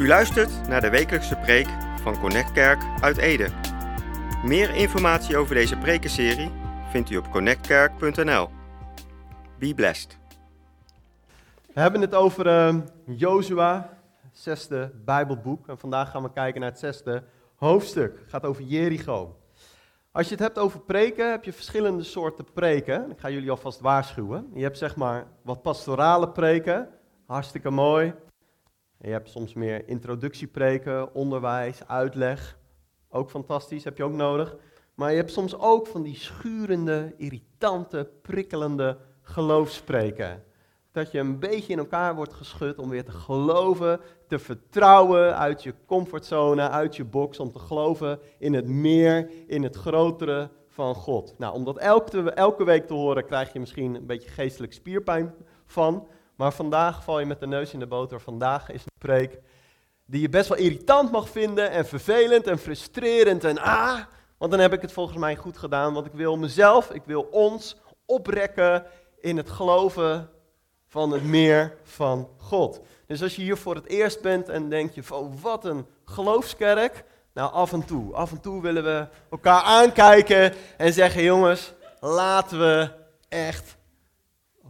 U luistert naar de wekelijkse preek van Connect Kerk uit Ede. Meer informatie over deze prekenserie vindt u op connectkerk.nl. Be blessed. We hebben het over uh, Jozua, zesde Bijbelboek. En vandaag gaan we kijken naar het zesde hoofdstuk. Het gaat over Jericho. Als je het hebt over preken, heb je verschillende soorten preken. Ik ga jullie alvast waarschuwen. Je hebt zeg maar wat pastorale preken, hartstikke mooi. En je hebt soms meer introductiepreken, onderwijs, uitleg. Ook fantastisch, heb je ook nodig. Maar je hebt soms ook van die schurende, irritante, prikkelende geloofspreken. Dat je een beetje in elkaar wordt geschud om weer te geloven, te vertrouwen uit je comfortzone, uit je box, om te geloven in het meer, in het grotere van God. Nou, om dat elke, elke week te horen, krijg je misschien een beetje geestelijk spierpijn van. Maar vandaag val je met de neus in de boter. Vandaag is een preek die je best wel irritant mag vinden en vervelend en frustrerend en ah, want dan heb ik het volgens mij goed gedaan, want ik wil mezelf, ik wil ons oprekken in het geloven van het meer van God. Dus als je hier voor het eerst bent en denk je oh, wat een geloofskerk, nou af en toe, af en toe willen we elkaar aankijken en zeggen jongens, laten we echt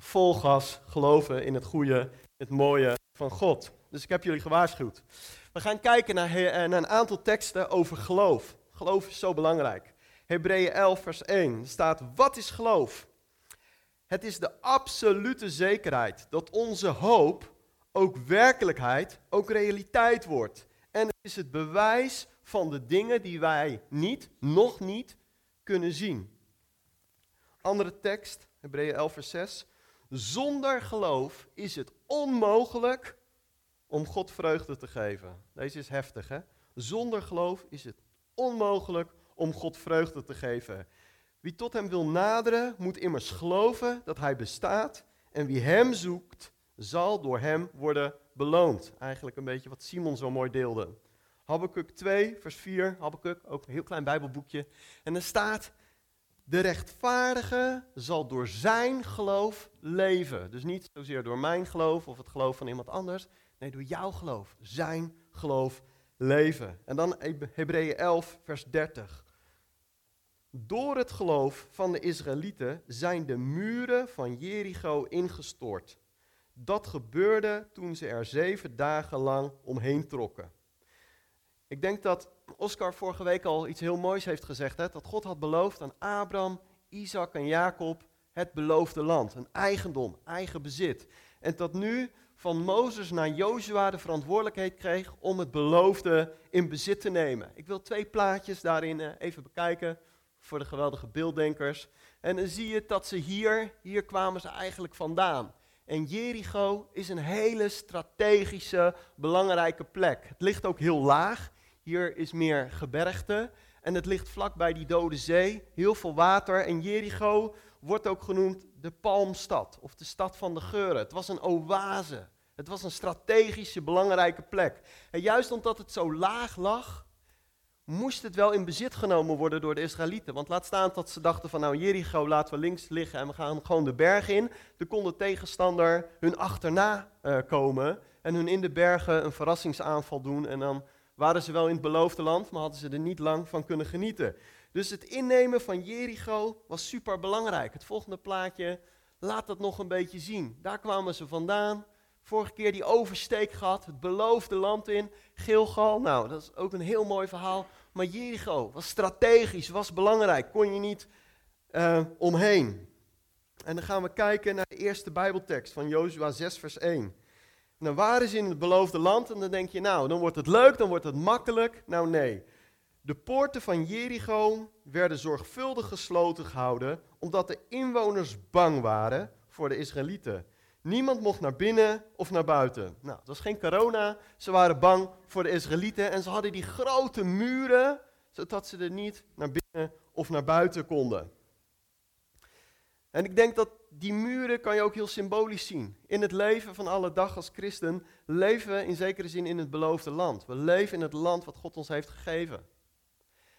vol gas geloven in het goede, het mooie van God. Dus ik heb jullie gewaarschuwd. We gaan kijken naar, eh, een aantal teksten over geloof. Geloof is zo belangrijk. Hebreeën 11, vers 1 staat: Wat is geloof? Het is de absolute zekerheid dat onze hoop ook werkelijkheid, ook realiteit wordt. En het is het bewijs van de dingen die wij niet, nog niet, kunnen zien. Andere tekst, Hebreeën 11, vers 6. Zonder geloof is het onmogelijk om God vreugde te geven. Deze is heftig, hè? Zonder geloof is het onmogelijk om God vreugde te geven. Wie tot hem wil naderen, moet immers geloven dat hij bestaat. En wie hem zoekt, zal door hem worden beloond. Eigenlijk een beetje wat Simon zo mooi deelde. Habakkuk 2, vers 4. Habakkuk, ook een heel klein bijbelboekje. En er staat, de rechtvaardige zal door zijn geloof leven. Dus niet zozeer door mijn geloof of het geloof van iemand anders. Nee, door jouw geloof, zijn geloof leven. En dan Hebreeën 11, vers 30. Door het geloof van de Israëlieten zijn de muren van Jericho ingestort. Dat gebeurde toen ze er zeven dagen lang omheen trokken. Ik denk dat Oscar vorige week al iets heel moois heeft gezegd. Hè? Dat God had beloofd aan Abraham, Isaac en Jacob het beloofde land. Een eigendom, eigen bezit. En dat nu van Mozes naar Jozua de verantwoordelijkheid kreeg om het beloofde in bezit te nemen. Ik wil twee plaatjes daarin eh, even bekijken voor de geweldige beelddenkers. En dan zie je dat ze hier, hier kwamen ze eigenlijk vandaan. En Jericho is een hele strategische, belangrijke plek. Het ligt ook heel laag. Hier is meer gebergte. En het ligt vlakbij die dode zee. Heel veel water. En Jericho wordt ook genoemd de palmstad. Of de stad van de geuren. Het was een oase. Het was een strategische, belangrijke plek. En juist omdat het zo laag lag, moest het wel in bezit genomen worden door de Israëlieten. Want laat staan dat ze dachten van nou Jericho laten we links liggen en we gaan gewoon de berg in. Dan kon de tegenstander hun achterna uh, komen en hun in de bergen een verrassingsaanval doen. En dan waren ze wel in het beloofde land, maar hadden ze er niet lang van kunnen genieten. Dus het innemen van Jericho was super belangrijk. Het volgende plaatje laat dat nog een beetje zien. Daar kwamen ze vandaan. Vorige keer die oversteek gehad, het beloofde land in, Gilgal. Nou, dat is ook een heel mooi verhaal. Maar Jericho was strategisch, was belangrijk, kon je niet uh, omheen. En dan gaan we kijken naar de eerste Bijbeltekst van Jozua 6, vers 1. Dan waren ze in het beloofde land en dan denk je, nou, dan wordt het leuk, dan wordt het makkelijk. Nou, nee. De poorten van Jericho werden zorgvuldig gesloten gehouden, omdat de inwoners bang waren voor de Israëlieten. Niemand mocht naar binnen of naar buiten. Nou, het was geen corona. Ze waren bang voor de Israëlieten en ze hadden die grote muren, zodat ze er niet naar binnen of naar buiten konden. En ik denk dat die muren kan je ook heel symbolisch zien. In het leven van alle dag als christen leven we in zekere zin in het beloofde land. We leven in het land wat God ons heeft gegeven.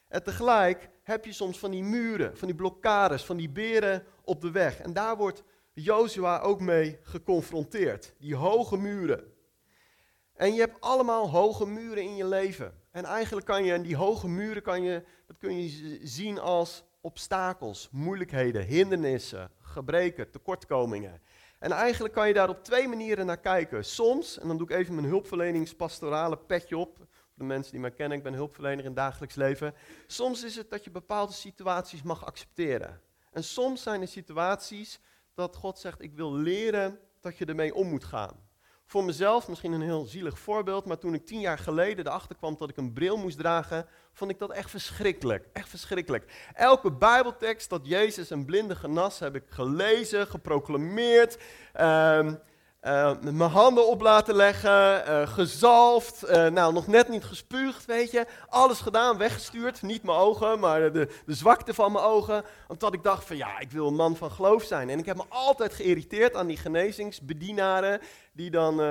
En tegelijk heb je soms van die muren, van die blokkades, van die beren op de weg. En daar wordt Jozua ook mee geconfronteerd. Die hoge muren. En je hebt allemaal hoge muren in je leven. En eigenlijk kan je, die hoge muren kan je, dat kun je zien als obstakels, moeilijkheden, hindernissen, gebreken, tekortkomingen. En eigenlijk kan je daar op twee manieren naar kijken. Soms, en dan doe ik even mijn hulpverleningspastorale petje op. Voor de mensen die mij kennen, ik ben hulpverlener in het dagelijks leven. Soms is het dat je bepaalde situaties mag accepteren. En soms zijn er situaties dat God zegt, ik wil leren dat je ermee om moet gaan. Voor mezelf, misschien een heel zielig voorbeeld, maar toen ik tien jaar geleden erachter kwam dat ik een bril moest dragen, vond ik dat echt verschrikkelijk. Echt verschrikkelijk. Elke Bijbeltekst dat Jezus een blinde genas heb ik gelezen, geproclameerd. Uh, uh, mijn handen op laten leggen, uh, gezalfd, uh, nou nog net niet gespuugd, weet je. Alles gedaan, weggestuurd, niet mijn ogen, maar de, de zwakte van mijn ogen. Omdat ik dacht van ja, ik wil een man van geloof zijn. En ik heb me altijd geïrriteerd aan die genezingsbedienaren die dan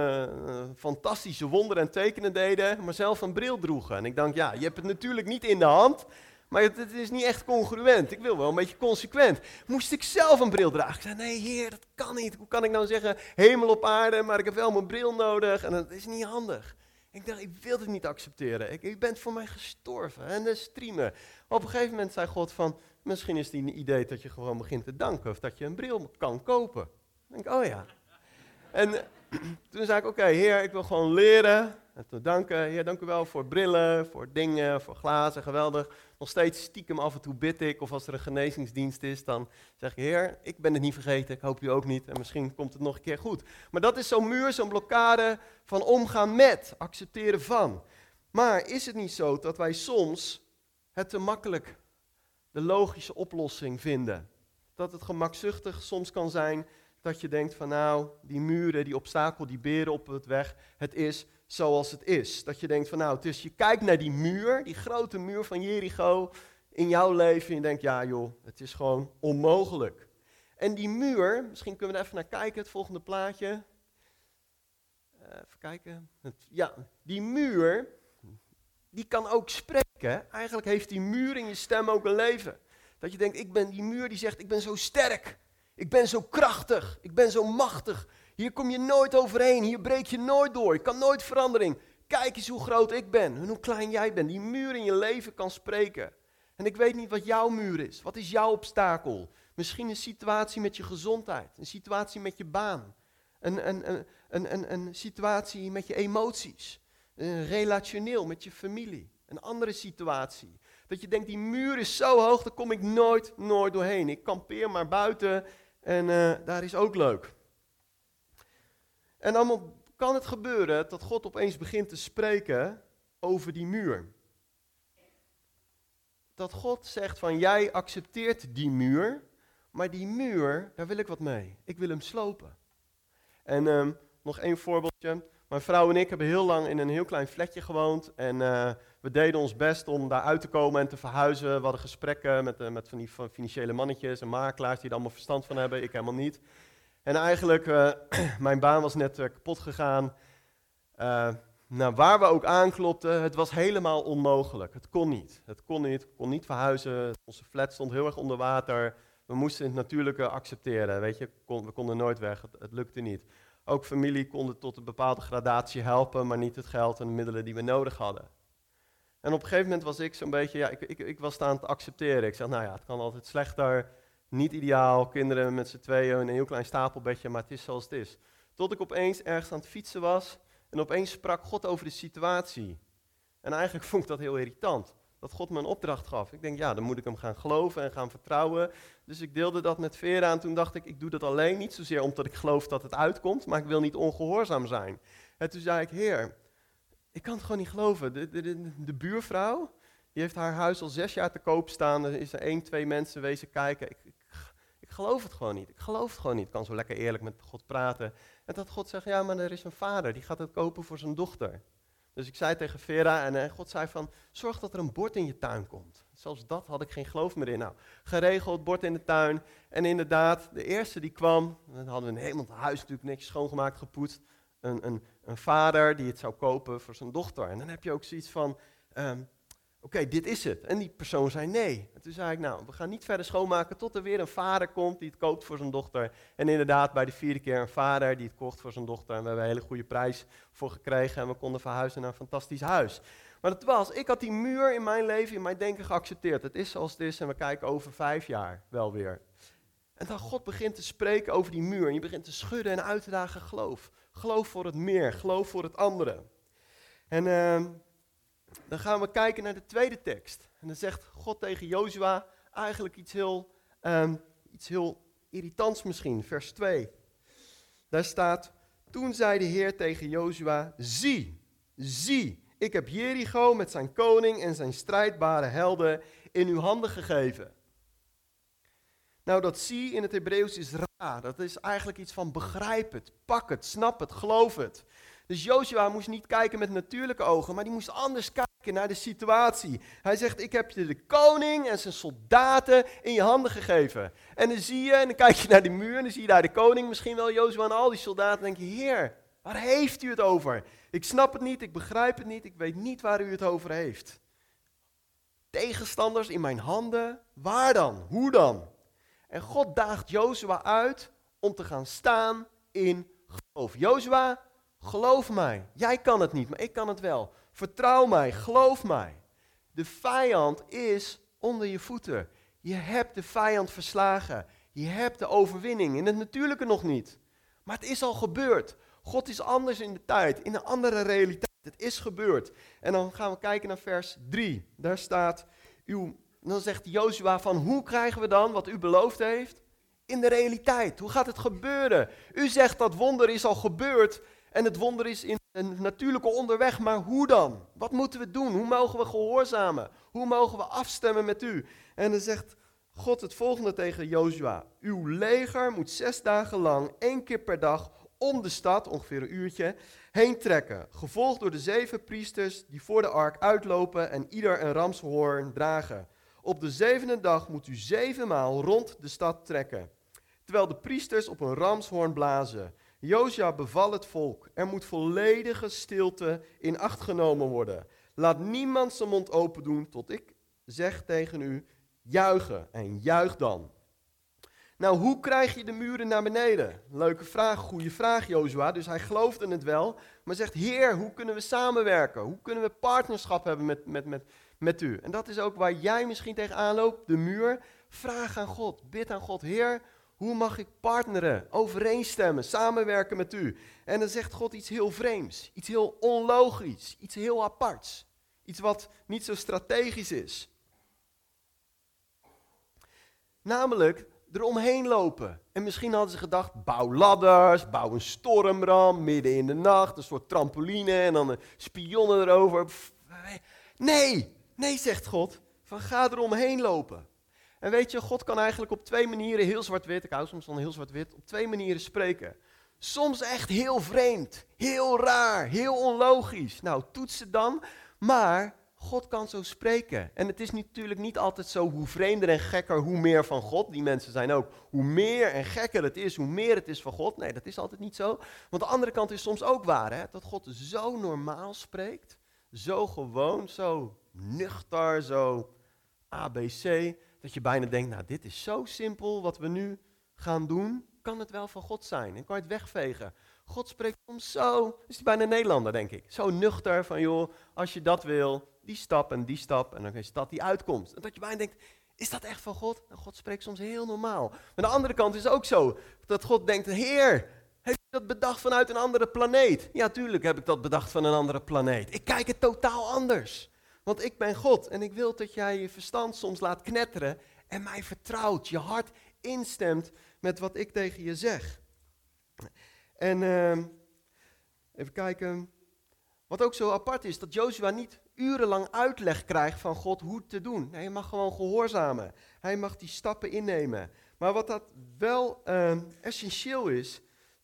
fantastische wonderen en tekenen deden, maar zelf een bril droegen. En ik dacht ja, je hebt het natuurlijk niet in de hand, maar het, is niet echt congruent. Ik wil wel een beetje consequent. Moest ik zelf een bril dragen? Ik zei, nee heer, dat kan niet. Hoe kan ik nou zeggen, hemel op aarde, maar ik heb wel mijn bril nodig. En dat is niet handig. Ik dacht, ik wil het niet accepteren. Ik, u bent voor mij gestorven. En de streamen. Op een gegeven moment zei God van, misschien is het een idee dat je gewoon begint te danken. Of dat je een bril kan kopen. Ik denk, oh ja. En toen zei ik, oké heer, ik wil gewoon leren. En te danken, dank u wel voor brillen, voor dingen, voor glazen, geweldig. Nog steeds stiekem af en toe bid ik, of als er een genezingsdienst is, dan zeg ik, Heer, ik ben het niet vergeten, ik hoop u ook niet, en misschien komt het nog een keer goed. Maar dat is zo'n muur, zo'n blokkade van omgaan met, accepteren van. Maar is het niet zo dat wij soms het te makkelijk de logische oplossing vinden? Dat het gemakzuchtig soms kan zijn dat je denkt van nou, die muren, die obstakel, die beren op het weg, het is zoals het is. Dat je denkt van nou, dus je kijkt naar die muur, die grote muur van Jericho in jouw leven en je denkt ja joh, het is gewoon onmogelijk. En die muur, misschien kunnen we er even naar kijken, het volgende plaatje. Uh, even kijken. Ja, die muur, die kan ook spreken. Eigenlijk heeft die muur in je stem ook een leven. Dat je denkt, ik ben die muur die zegt, ik ben zo sterk. Ik ben zo krachtig. Ik ben zo machtig. Hier kom je nooit overheen. Hier breek je nooit door. Ik kan nooit verandering. Kijk eens hoe groot ik ben en hoe klein jij bent. Die muur in je leven kan spreken. En ik weet niet wat jouw muur is. Wat is jouw obstakel? Misschien een situatie met je gezondheid. Een situatie met je baan. Een, een, een, een, een, situatie met je emoties. Een relationeel met je familie. Een andere situatie. Dat je denkt, die muur is zo hoog, daar kom ik nooit, nooit doorheen. Ik kampeer maar buiten en uh, daar is ook leuk. En dan kan het gebeuren dat God opeens begint te spreken over die muur. Dat God zegt van jij accepteert die muur, maar die muur, daar wil ik wat mee. Ik wil hem slopen. En um, nog één voorbeeldje. Mijn vrouw en ik hebben heel lang in een heel klein flatje gewoond. En uh, we deden ons best om daar uit te komen en te verhuizen. We hadden gesprekken met, uh, met van die financiële mannetjes en makelaars die er allemaal verstand van hebben. Ik helemaal niet. En eigenlijk, uh, mijn baan was net kapot gegaan. nou, waar we ook aanklopten, het was helemaal onmogelijk. Het kon niet. Het kon niet. Kon niet verhuizen. Onze flat stond heel erg onder water. We moesten het natuurlijke accepteren. Weet je, we konden nooit weg. Het, het lukte niet. Ook familie konden tot een bepaalde gradatie helpen, maar niet het geld en de middelen die we nodig hadden. En op een gegeven moment was ik zo'n beetje, ja, ik, ik, ik was staan te accepteren. Ik zeg, nou ja, het kan altijd slechter, niet ideaal, kinderen met z'n tweeën in een heel klein stapelbedje, maar het is zoals het is. Tot ik opeens ergens aan het fietsen was en opeens sprak God over de situatie. En eigenlijk vond ik dat heel irritant dat God me een opdracht gaf. Ik denk, ja, dan moet ik hem gaan geloven en gaan vertrouwen. Dus ik deelde dat met Vera en toen dacht ik, ik doe dat alleen niet zozeer omdat ik geloof dat het uitkomt, maar ik wil niet ongehoorzaam zijn. En toen zei ik, Heer, ik kan het gewoon niet geloven. De, buurvrouw, die heeft haar huis al zes jaar te koop staan. Er is er één, twee mensen wezen kijken. Ik, geloof het gewoon niet. Ik geloof het gewoon niet. Ik kan zo lekker eerlijk met God praten. En dat God zegt, ja, maar er is een vader, die gaat het kopen voor zijn dochter. Dus ik zei tegen Vera en uh, God zei van, zorg dat er een bord in je tuin komt. Zelfs dat had ik geen geloof meer in. Nou, geregeld, bord in de tuin. En inderdaad, de eerste die kwam, dan hadden we een helemaal huis natuurlijk netjes schoongemaakt, gepoetst. Een, een, een, vader die het zou kopen voor zijn dochter. En dan heb je ook zoiets van, um, oké, dit is het. En die persoon zei nee. En toen zei ik, nou, we gaan niet verder schoonmaken tot er weer een vader komt die het koopt voor zijn dochter. En inderdaad, bij de vierde keer een vader die het kocht voor zijn dochter. En we hebben een hele goede prijs voor gekregen en we konden verhuizen naar een fantastisch huis. Maar het was, ik had die muur in mijn leven, in mijn denken geaccepteerd. Het is zoals het is en we kijken over vijf jaar wel weer. En dan God begint te spreken over die muur en je begint te schudden en uit te dagen geloof. Geloof voor het meer, geloof voor het andere. En uh, dan gaan we kijken naar de tweede tekst. En dan zegt God tegen Jozua eigenlijk iets heel, um, iets heel irritants misschien, vers 2. Daar staat, toen zei de Heer tegen Jozua, zie, zie, ik heb Jericho met zijn koning en zijn strijdbare helden in uw handen gegeven. Nou, dat zie in het Hebreeuws is ra. Dat is eigenlijk iets van begrijp het, pak het, snap het, geloof het. Dus Joshua moest niet kijken met natuurlijke ogen, maar die moest anders kijken naar de situatie. Hij zegt, ik heb je de koning en zijn soldaten in je handen gegeven. En dan zie je, en dan kijk je naar die muur, en dan zie je daar de koning, misschien wel Joshua en al die soldaten. En denk je, heer, waar heeft u het over? Ik snap het niet, ik begrijp het niet, ik weet niet waar u het over heeft. Tegenstanders in mijn handen, waar dan? Hoe dan? En God daagt Jozua uit om te gaan staan in geloof. Jozua, geloof mij. Jij kan het niet, maar ik kan het wel. Vertrouw mij, geloof mij. De vijand is onder je voeten. Je hebt de vijand verslagen. Je hebt de overwinning. In het natuurlijke nog niet. Maar het is al gebeurd. God is anders in de tijd, in een andere realiteit. Het is gebeurd. En dan gaan we kijken naar vers 3. Daar staat, dan zegt Jozua van hoe krijgen we dan wat u beloofd heeft? In de realiteit. Hoe gaat het gebeuren? U zegt dat wonder is al gebeurd en het wonder is in een natuurlijke onderweg, maar hoe dan? Wat moeten we doen? Hoe mogen we gehoorzamen? Hoe mogen we afstemmen met u? En dan zegt God het volgende tegen Jozua. Uw leger moet zes dagen lang, één keer per dag, om de stad, ongeveer een uurtje, heen trekken. Gevolgd door de zeven priesters die voor de ark uitlopen en ieder een ramshoorn dragen. Op de zevende dag moet u zevenmaal rond de stad trekken, terwijl de priesters op een ramshoorn blazen. Josia beval het volk, er moet volledige stilte in acht genomen worden. Laat niemand zijn mond open doen tot ik zeg tegen u, juichen en juich dan. Nou, hoe krijg je de muren naar beneden? Leuke vraag, goede vraag, Jozua. Dus hij geloofde het wel, maar zegt: Heer, hoe kunnen we samenwerken? Hoe kunnen we partnerschap hebben met, met, met, met u? En dat is ook waar jij misschien tegenaan loopt, de muur. Vraag aan God, bid aan God: Heer, hoe mag ik partneren, overeenstemmen, samenwerken met u? En dan zegt God iets heel vreemds, iets heel onlogisch, iets heel aparts. Iets wat niet zo strategisch is. Namelijk eromheen lopen. En misschien hadden ze gedacht, bouw ladders, bouw een stormram midden in de nacht, een soort trampoline en dan spionnen erover. Nee, nee, zegt God, van ga eromheen lopen. En weet je, God kan eigenlijk op twee manieren heel zwart-wit, ik hou soms van heel zwart-wit, op twee manieren spreken. Soms echt heel vreemd, heel raar, heel onlogisch. Nou, toets dan, maar God kan zo spreken. En het is natuurlijk niet altijd zo hoe vreemder en gekker, hoe meer van God. Die mensen zijn ook, hoe meer en gekker het is, hoe meer het is van God. Nee, dat is altijd niet zo. Want de andere kant is soms ook waar, hè? dat God zo normaal spreekt. Zo gewoon, zo nuchter, zo ABC. Dat je bijna denkt, nou dit is zo simpel wat we nu gaan doen. Kan het wel van God zijn? En kan je het wegvegen? God spreekt soms zo, is hij bijna Nederlander denk ik. Zo nuchter van joh, als je dat wil, die stap en die stap en dan is dat die uitkomst. En dat je bijna denkt, is dat echt van God? Nou, God spreekt soms heel normaal. Maar de andere kant is ook zo, dat God denkt, Heer, heeft u dat bedacht vanuit een andere planeet? Ja, tuurlijk heb ik dat bedacht van een andere planeet. Ik kijk het totaal anders. Want ik ben God en ik wil dat jij je verstand soms laat knetteren en mij vertrouwt, je hart instemt met wat ik tegen je zeg. En uh, even kijken. Wat ook zo apart is, dat Joshua niet urenlang uitleg krijgt van God hoe te doen. Hij mag gewoon gehoorzamen. Hij mag die stappen innemen. Maar wat dat wel uh, essentieel is,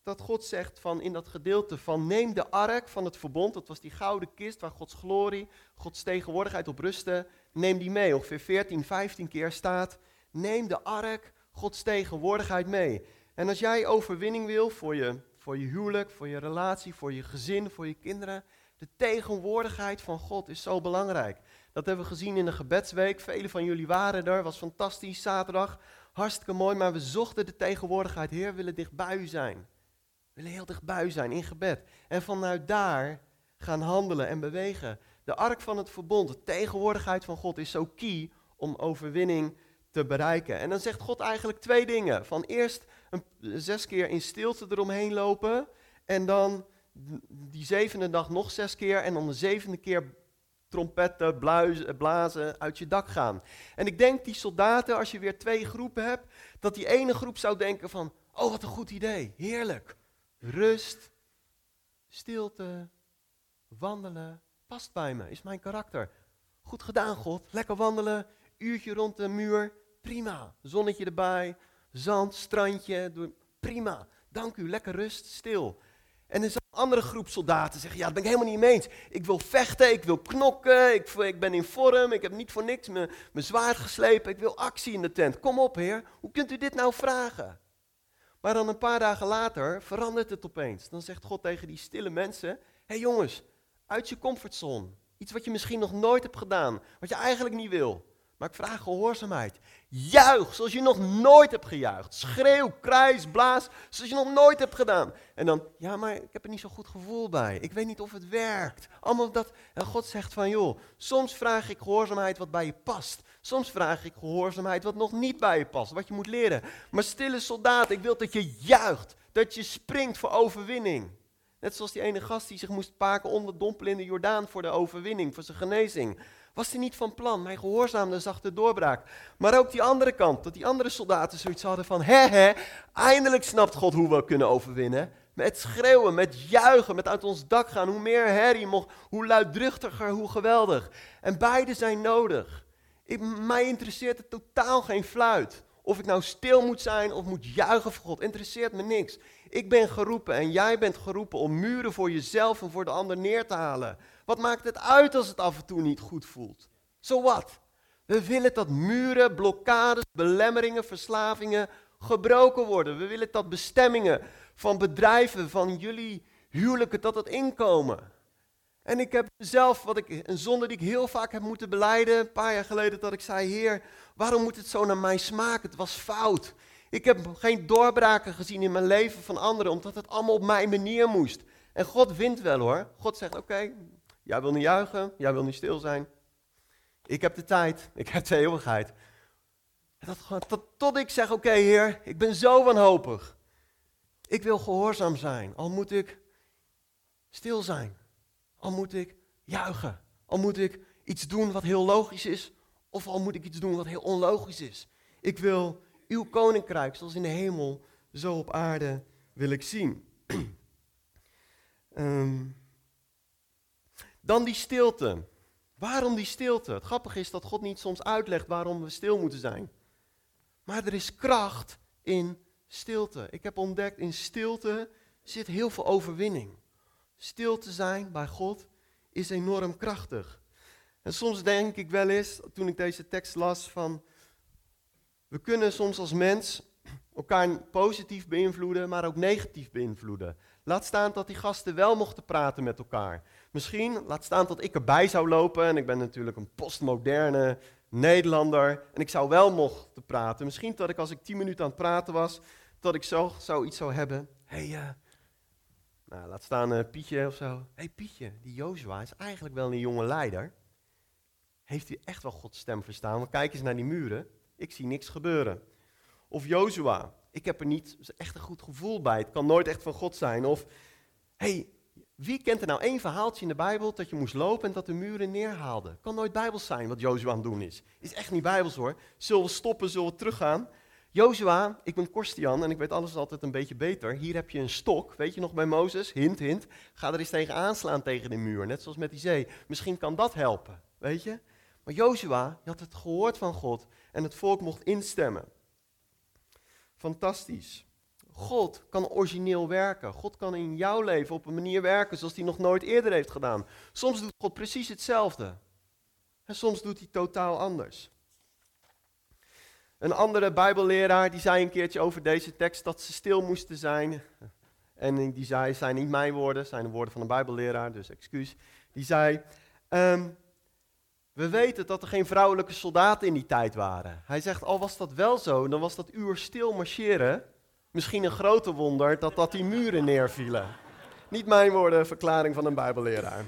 dat God zegt van in dat gedeelte van neem de ark van het verbond, dat was die gouden kist waar Gods glorie, Gods tegenwoordigheid op rustte, neem die mee. Ongeveer 14, 15 keer staat, neem de ark, Gods tegenwoordigheid mee. En als jij overwinning wil voor je, voor je huwelijk, voor je relatie, voor je gezin, voor je kinderen, de tegenwoordigheid van God is zo belangrijk. Dat hebben we gezien in de gebedsweek. Velen van jullie waren er, was fantastisch, zaterdag. Hartstikke mooi, maar we zochten de tegenwoordigheid. Heer, willen dichtbij u zijn. Willen heel dichtbij zijn in gebed. En vanuit daar gaan handelen en bewegen. De ark van het verbond, de tegenwoordigheid van God, is zo key om overwinning te bereiken. En dan zegt God eigenlijk twee dingen. Van eerst een, zes keer in stilte eromheen lopen. En dan die zevende dag nog zes keer. En dan de zevende keer trompetten, bluizen, blazen uit je dak gaan. En ik denk die soldaten, als je weer twee groepen hebt, dat die ene groep zou denken van, oh wat een goed idee, heerlijk. Rust, stilte, wandelen, past bij me, is mijn karakter. Goed gedaan God, lekker wandelen, uurtje rond de muur, prima. Zonnetje erbij, zand, strandje, prima. Dank u, lekker rust, stil. En er een andere groep soldaten zeggen, ja, dat ben ik helemaal niet mee eens. Ik wil vechten, ik wil knokken, ik, ik ben in vorm, ik heb niet voor niks mijn zwaard geslepen, ik wil actie in de tent. Kom op, heer, hoe kunt u dit nou vragen? Maar dan een paar dagen later verandert het opeens. Dan zegt God tegen die stille mensen, hé hey jongens, uit je comfortzone. Iets wat je misschien nog nooit hebt gedaan, wat je eigenlijk niet wil. Maar ik vraag gehoorzaamheid. Juich zoals je nog nooit hebt gejuicht. Schreeuw, krijs, blaas zoals je nog nooit hebt gedaan. En dan, ja, maar ik heb er niet zo goed gevoel bij. Ik weet niet of het werkt. Allemaal dat. En God zegt van, joh, soms vraag ik gehoorzaamheid wat bij je past. Soms vraag ik gehoorzaamheid wat nog niet bij je past, wat je moet leren. Maar stille soldaat, ik wil dat je juicht. Dat je springt voor overwinning. Net zoals die ene gast die zich moest paken onderdompelen in de Jordaan voor de overwinning, voor zijn genezing. Was hij niet van plan, hij gehoorzaamde zag de doorbraak. Maar ook die andere kant, dat die andere soldaten zoiets hadden van, hè hè, eindelijk snapt God hoe we kunnen overwinnen. Met schreeuwen, met juichen, met uit ons dak gaan. Hoe meer herrie, mocht, hoe luidruchtiger, hoe geweldig. En beide zijn nodig. Ik, mij interesseert het totaal geen fluit. Of ik nou stil moet zijn of moet juichen voor God, interesseert me niks. Ik ben geroepen en jij bent geroepen om muren voor jezelf en voor de ander neer te halen. Wat maakt het uit als het af en toe niet goed voelt? Zo wat? We willen dat muren, blokkades, belemmeringen, verslavingen gebroken worden. We willen dat bestemmingen van bedrijven, van jullie huwelijken, dat dat inkomen. En ik heb zelf, wat ik, een zonde die ik heel vaak heb moeten beleiden, een paar jaar geleden, dat ik zei, Heer, waarom moet het zo naar mij smaken? Het was fout. Ik heb geen doorbraken gezien in mijn leven van anderen, omdat het allemaal op mijn manier moest. En God wint wel hoor. God zegt, oké, jij wil niet juichen, jij wil niet stil zijn. Ik heb de tijd, ik heb de eeuwigheid. Dat, tot, tot ik zeg, oké heer, ik ben zo wanhopig. Ik wil gehoorzaam zijn, al moet ik stil zijn. Al moet ik juichen. Al moet ik iets doen wat heel logisch is, of al moet ik iets doen wat heel onlogisch is. Ik wil uw koninkrijk, zoals in de hemel, zo op aarde wil ik zien. um, dan die stilte. Waarom die stilte? Het grappige is dat God niet soms uitlegt waarom we stil moeten zijn. Maar er is kracht in stilte. Ik heb ontdekt, in stilte zit heel veel overwinning. Stil te zijn bij God is enorm krachtig. En soms denk ik wel eens, toen ik deze tekst las, van we kunnen soms als mens elkaar positief beïnvloeden, maar ook negatief beïnvloeden. Laat staan dat die gasten wel mochten praten met elkaar. Misschien, laat staan dat ik erbij zou lopen, en ik ben natuurlijk een postmoderne Nederlander, en ik zou wel mochten praten. Misschien dat ik als ik tien minuten aan het praten was, dat ik zo zoiets zou hebben. Hey, uh, nou, laat staan uh, Pietje of zo. Hé hey, Pietje, die Jozua is eigenlijk wel een jonge leider. Heeft hij echt wel Gods stem verstaan? Want kijk eens naar die muren. Ik zie niks gebeuren. Of Jozua, ik heb er niet echt een goed gevoel bij. Het kan nooit echt van God zijn. Of, hey, wie kent er nou één verhaaltje in de Bijbel dat je moest lopen en dat de muren neerhaalden? Kan nooit Bijbels zijn wat Jozua aan het doen is. Is echt niet Bijbels hoor. Zullen we stoppen, zullen we teruggaan? Jozua, ik ben Korstian en ik weet alles altijd een beetje beter. Hier heb je een stok, weet je nog bij Mozes? Hint, hint. Ga er eens tegen aanslaan tegen de muur, net zoals met die zee. Misschien kan dat helpen, weet je? Maar Jozua, je had het gehoord van God en het volk mocht instemmen. Fantastisch. God kan origineel werken. God kan in jouw leven op een manier werken zoals hij nog nooit eerder heeft gedaan. Soms doet God precies hetzelfde. En soms doet hij totaal anders. Een andere Bijbelleraar die zei een keertje over deze tekst dat ze stil moesten zijn. En die zei, zijn niet mijn woorden, zijn de woorden van een Bijbelleraar, dus excuus. Die zei, um, We weten dat er geen vrouwelijke soldaten in die tijd waren. Hij zegt, al was dat wel zo, dan was dat uur stil marcheren misschien een grote wonder dat dat die muren neervielen. Niet mijn woorden, verklaring van een bijbelleraar.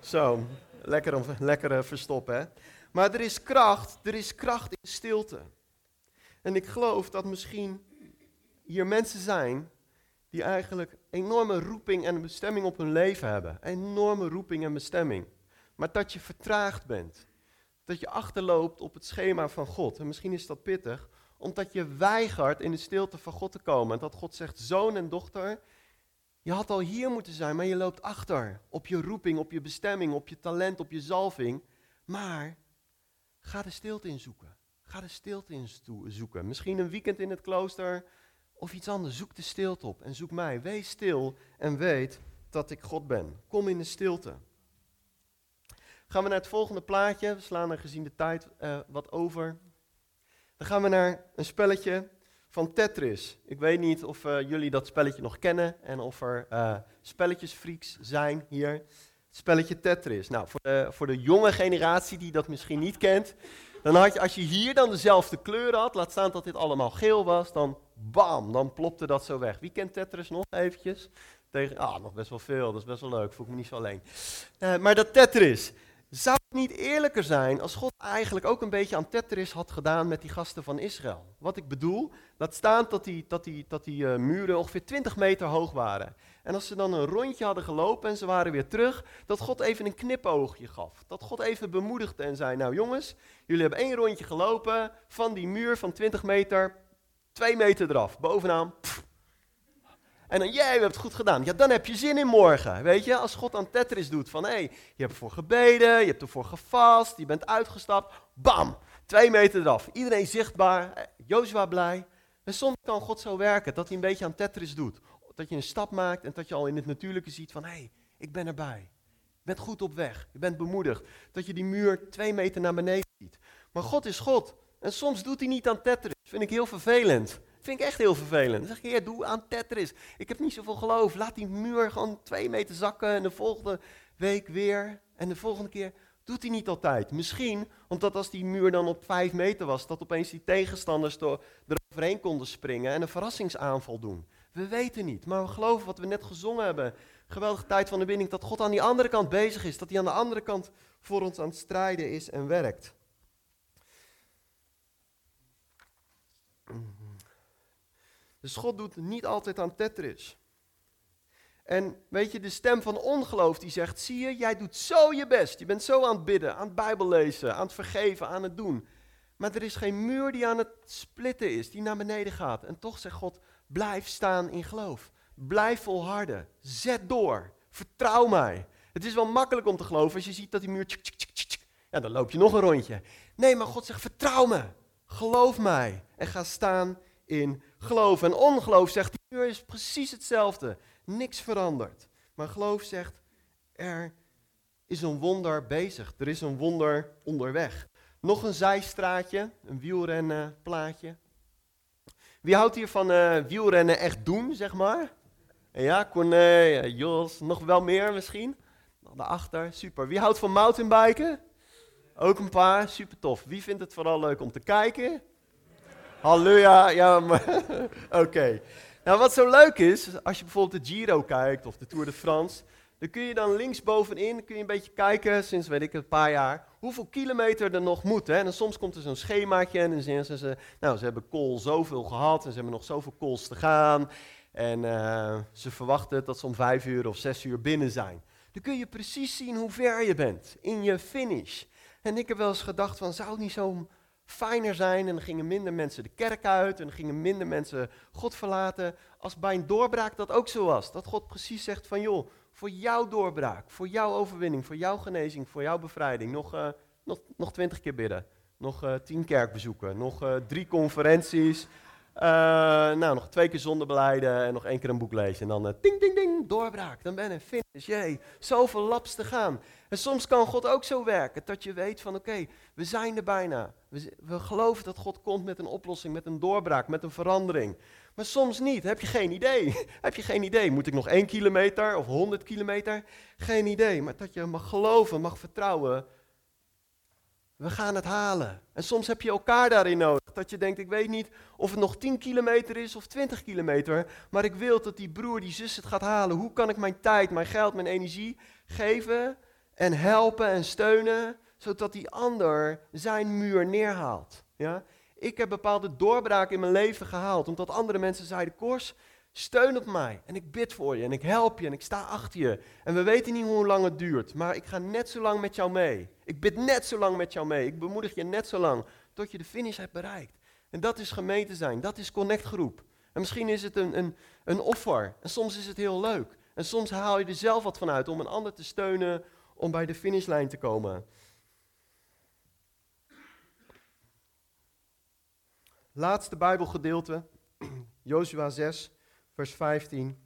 Zo, lekker, lekker verstoppen hè. Maar er is kracht, er is kracht in stilte. En ik geloof dat misschien hier mensen zijn die eigenlijk enorme roeping en bestemming op hun leven hebben. Enorme roeping en bestemming. Maar dat je vertraagd bent. Dat je achterloopt op het schema van God. En misschien is dat pittig, omdat je weigert in de stilte van God te komen. En dat God zegt, zoon en dochter, je had al hier moeten zijn, maar je loopt achter op je roeping, op je bestemming, op je talent, op je zalving. Maar ga de stilte in zoeken. Ga de stilte in zoeken. Misschien een weekend in het klooster of iets anders. Zoek de stilte op en zoek mij. Wees stil en weet dat ik God ben. Kom in de stilte. Gaan we naar het volgende plaatje. We slaan er gezien de tijd uh, wat over. Dan gaan we naar een spelletje van Tetris. Ik weet niet of uh, jullie dat spelletje nog kennen en of er uh, spelletjesfreaks zijn hier. Spelletje Tetris. Nou, voor de, voor de jonge generatie die dat misschien niet kent, dan had je, als je hier dan dezelfde kleur had, laat staan dat dit allemaal geel was, dan bam, dan plopte dat zo weg. Wie kent Tetris nog eventjes? Tegen, ah, nog best wel veel, dat is best wel leuk, voel ik me niet zo alleen. Uh, maar dat Tetris, zou niet eerlijker zijn als God eigenlijk ook een beetje aan Tetris had gedaan met die gasten van Israël? Wat ik bedoel, laat staan dat die, dat die, dat die uh, muren ongeveer 20 meter hoog waren. En als ze dan een rondje hadden gelopen en ze waren weer terug, dat God even een knipoogje gaf. Dat God even bemoedigde en zei, nou jongens, jullie hebben één rondje gelopen van die muur van 20 meter, twee meter eraf, bovenaan, en dan, jij, we hebt het goed gedaan. Ja, dan heb je zin in morgen. Weet je, als God aan Tetris doet van, hé, hey, je hebt ervoor gebeden, je hebt ervoor gevast, je bent uitgestapt. Bam, twee meter eraf. Iedereen zichtbaar, eh, Jozua blij. En soms kan God zo werken, dat hij een beetje aan Tetris doet. Dat je een stap maakt en dat je al in het natuurlijke ziet van, hé, hey, ik ben erbij. Je bent goed op weg, je bent bemoedigd. Dat je die muur twee meter naar beneden ziet. Maar God is God. En soms doet hij niet aan Tetris. Vind ik heel vervelend. Vind ik echt heel vervelend. Dan zeg je, heer, doe aan Tetris. Ik heb niet zoveel geloof. Laat die muur gewoon twee meter zakken en de volgende week weer. En de volgende keer doet hij niet altijd. Misschien omdat als die muur dan op vijf meter was, dat opeens die tegenstanders door, eroverheen konden springen en een verrassingsaanval doen. We weten niet, maar we geloven wat we net gezongen hebben. Geweldige tijd van de winning, dat God aan die andere kant bezig is. Dat hij aan de andere kant voor ons aan het strijden is en werkt. Dus God doet niet altijd aan Tetris. En weet je, de stem van ongeloof die zegt, zie je, jij doet zo je best. Je bent zo aan het bidden, aan het Bijbel lezen, aan het vergeven, aan het doen. Maar er is geen muur die aan het splitten is, die naar beneden gaat. En toch zegt God, blijf staan in geloof. Blijf volharden. Zet door. Vertrouw mij. Het is wel makkelijk om te geloven als je ziet dat die muur... Ja, dan loop je nog een rondje. Nee, maar God zegt, vertrouw me. Geloof mij. En ga staan in geloof. En ongeloof zegt, muur is precies hetzelfde. Niks verandert. Maar geloof zegt, er is een wonder bezig. Er is een wonder onderweg. Nog een zijstraatje, een wielrennenplaatje. Wie houdt hier van uh, wielrennen echt doen, zeg maar? Ja, Corné, Jos, nog wel meer misschien? Daarachter, super. Wie houdt van mountainbiken? Ook een paar, super tof. Wie vindt het vooral leuk om te kijken? Halleluja, ja, oké. Nou, wat zo leuk is, als je bijvoorbeeld de Giro kijkt of de Tour de France, dan kun je dan linksbovenin kun je een beetje kijken, sinds weet ik een paar jaar, hoeveel kilometer er nog moet. Hè? En soms komt er zo'n schemaatje en dan zeggen ze, nou, ze hebben kool zoveel gehad en ze hebben nog zoveel kools te gaan. En uh, ze verwachten dat ze om vijf uur of zes uur binnen zijn. Dan kun je precies zien hoe ver je bent in je finish. En ik heb wel eens gedacht van, zou het niet zo fijner zijn en dan gingen minder mensen de kerk uit en dan gingen minder mensen God verlaten. Als bij een doorbraak dat ook zo was. Dat God precies zegt van joh, voor jouw doorbraak, voor jouw overwinning, voor jouw genezing, voor jouw bevrijding, nog, uh, nog, nog twintig keer bidden. Nog uh, tien kerkbezoeken, nog uh, drie conferenties, nou, nog twee keer zondebeleiden en nog één keer een boek lezen. En dan ding, ding, ding, doorbraak. Dan ben je finish. Jee, zoveel laps te gaan. En soms kan God ook zo werken, dat je weet van oké, we zijn er bijna. We, we, geloven dat God komt met een oplossing, met een doorbraak, met een verandering. Maar soms niet, heb je geen idee. heb je geen idee, moet ik nog één kilometer of honderd kilometer? Geen idee, maar dat je mag geloven, mag vertrouwen We gaan het halen. En soms heb je elkaar daarin nodig. Dat je denkt, ik weet niet of het nog 10 kilometer is of 20 kilometer. Maar ik wil dat die broer, die zus het gaat halen. Hoe kan ik mijn tijd, mijn geld, mijn energie geven en helpen en steunen. Zodat die ander zijn muur neerhaalt. Ja? Ik heb bepaalde doorbraken in mijn leven gehaald. Omdat andere mensen zeiden, Kors, Steun op mij en ik bid voor je en ik help je en ik sta achter je. En we weten niet hoe lang het duurt, maar ik ga net zo lang met jou mee. Ik bid net zo lang met jou mee. Ik bemoedig je net zo lang tot je de finish hebt bereikt. En dat is gemeente zijn, dat is connectgroep. En misschien is het een, een, een offer en soms is het heel leuk. En soms haal je er zelf wat van uit om een ander te steunen om bij de finishlijn te komen. Laatste Bijbelgedeelte, Joshua 6 vers 15.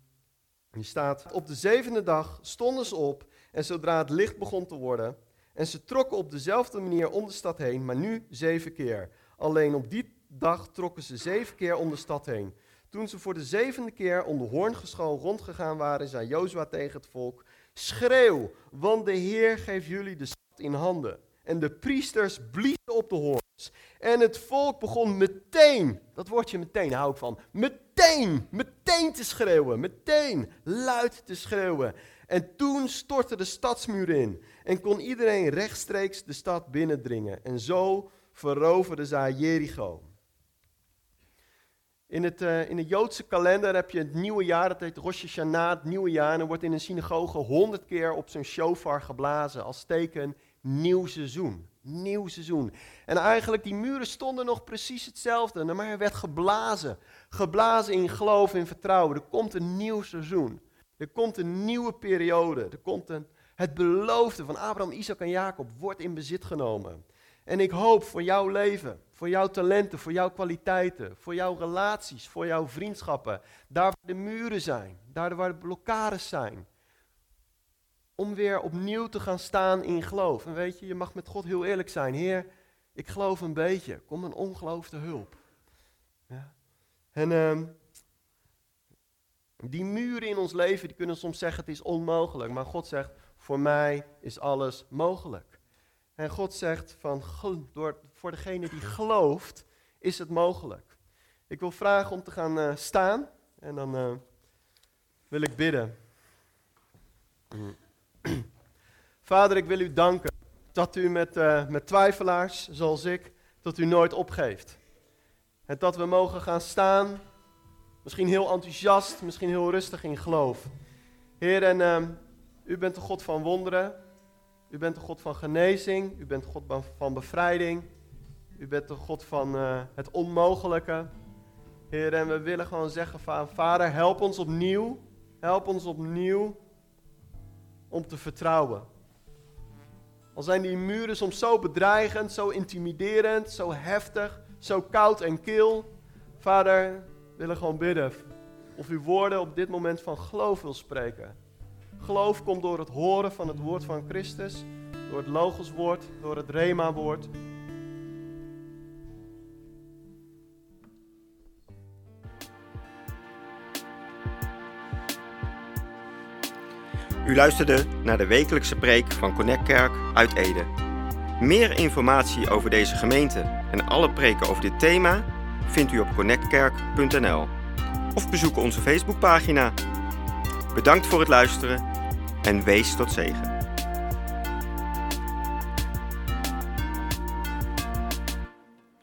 Die staat, op de zevende dag stonden ze op en zodra het licht begon te worden, en ze trokken op dezelfde manier om de stad heen, maar nu zeven keer. Alleen op die dag trokken ze zeven keer om de stad heen. Toen ze voor de zevende keer om de hoorngeschool rondgegaan waren, zei Jozua tegen het volk, schreeuw, want de Heer geeft jullie de stad in handen. En de priesters bliezen op de hoorns. En het volk begon meteen, dat woordje meteen hou ik van, meteen, meteen te schreeuwen, meteen luid te schreeuwen. En toen stortte de stadsmuur in en kon iedereen rechtstreeks de stad binnendringen. En zo veroverden zij Jericho. In het, uh, in de Joodse kalender heb je het nieuwe jaar, dat heet Rosh Hashanah, het nieuwe jaar. En er wordt in een synagoge honderd keer op zo'n shofar geblazen als teken nieuw seizoen. Nieuw seizoen. En eigenlijk, die muren stonden nog precies hetzelfde, maar er werd geblazen. Geblazen in geloof, in vertrouwen. Er komt een nieuw seizoen. Er komt een nieuwe periode. Er komt een, het beloofde van Abraham, Isaac en Jacob wordt in bezit genomen. En ik hoop voor jouw leven, voor jouw talenten, voor jouw kwaliteiten, voor jouw relaties, voor jouw vriendschappen, daar waar de muren zijn, daar waar de blokkades zijn, om weer opnieuw te gaan staan in geloof. En weet je, je mag met God heel eerlijk zijn. Heer, ik geloof een beetje. Kom een ongeloof te hulp. Ja. En uh, die muren in ons leven, die kunnen soms zeggen het is onmogelijk. Maar God zegt, voor mij is alles mogelijk. En God zegt, van, door, voor degene die gelooft, is het mogelijk. Ik wil vragen om te gaan uh, staan. En dan uh, wil ik bidden. Mm. Vader, ik wil u danken dat u met, uh, met twijfelaars zoals ik, dat u nooit opgeeft. En dat we mogen gaan staan, misschien heel enthousiast, misschien heel rustig in geloof. Heer, en uh, u bent de God van wonderen. U bent de God van genezing. U bent de God van bevrijding. U bent de God van uh, het onmogelijke. Heer, en we willen gewoon zeggen van Vader, help ons opnieuw. Help ons opnieuw om te vertrouwen. Al zijn die muren soms zo bedreigend, zo intimiderend, zo heftig, zo koud en kil. Vader, we willen gewoon bidden of uw woorden op dit moment van geloof wil spreken. Geloof komt door het horen van het woord van Christus, door het logoswoord, door het rema-woord. U luisterde naar de wekelijkse preek van Connect Kerk uit Ede. Meer informatie over deze gemeente en alle preken over dit thema vindt u op connectkerk.nl of bezoek onze Facebookpagina. Bedankt voor het luisteren en wees tot zegen.